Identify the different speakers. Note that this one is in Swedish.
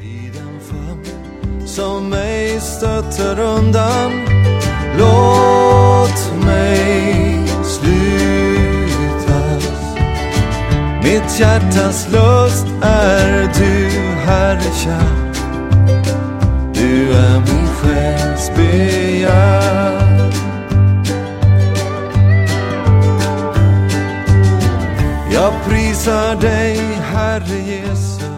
Speaker 1: I den famn som mig stöter undan. Låt mig slutas Mitt hjärtas lust är du, Herre kär. Du är min själs begär. Jag prisar dig, Herre Jesus.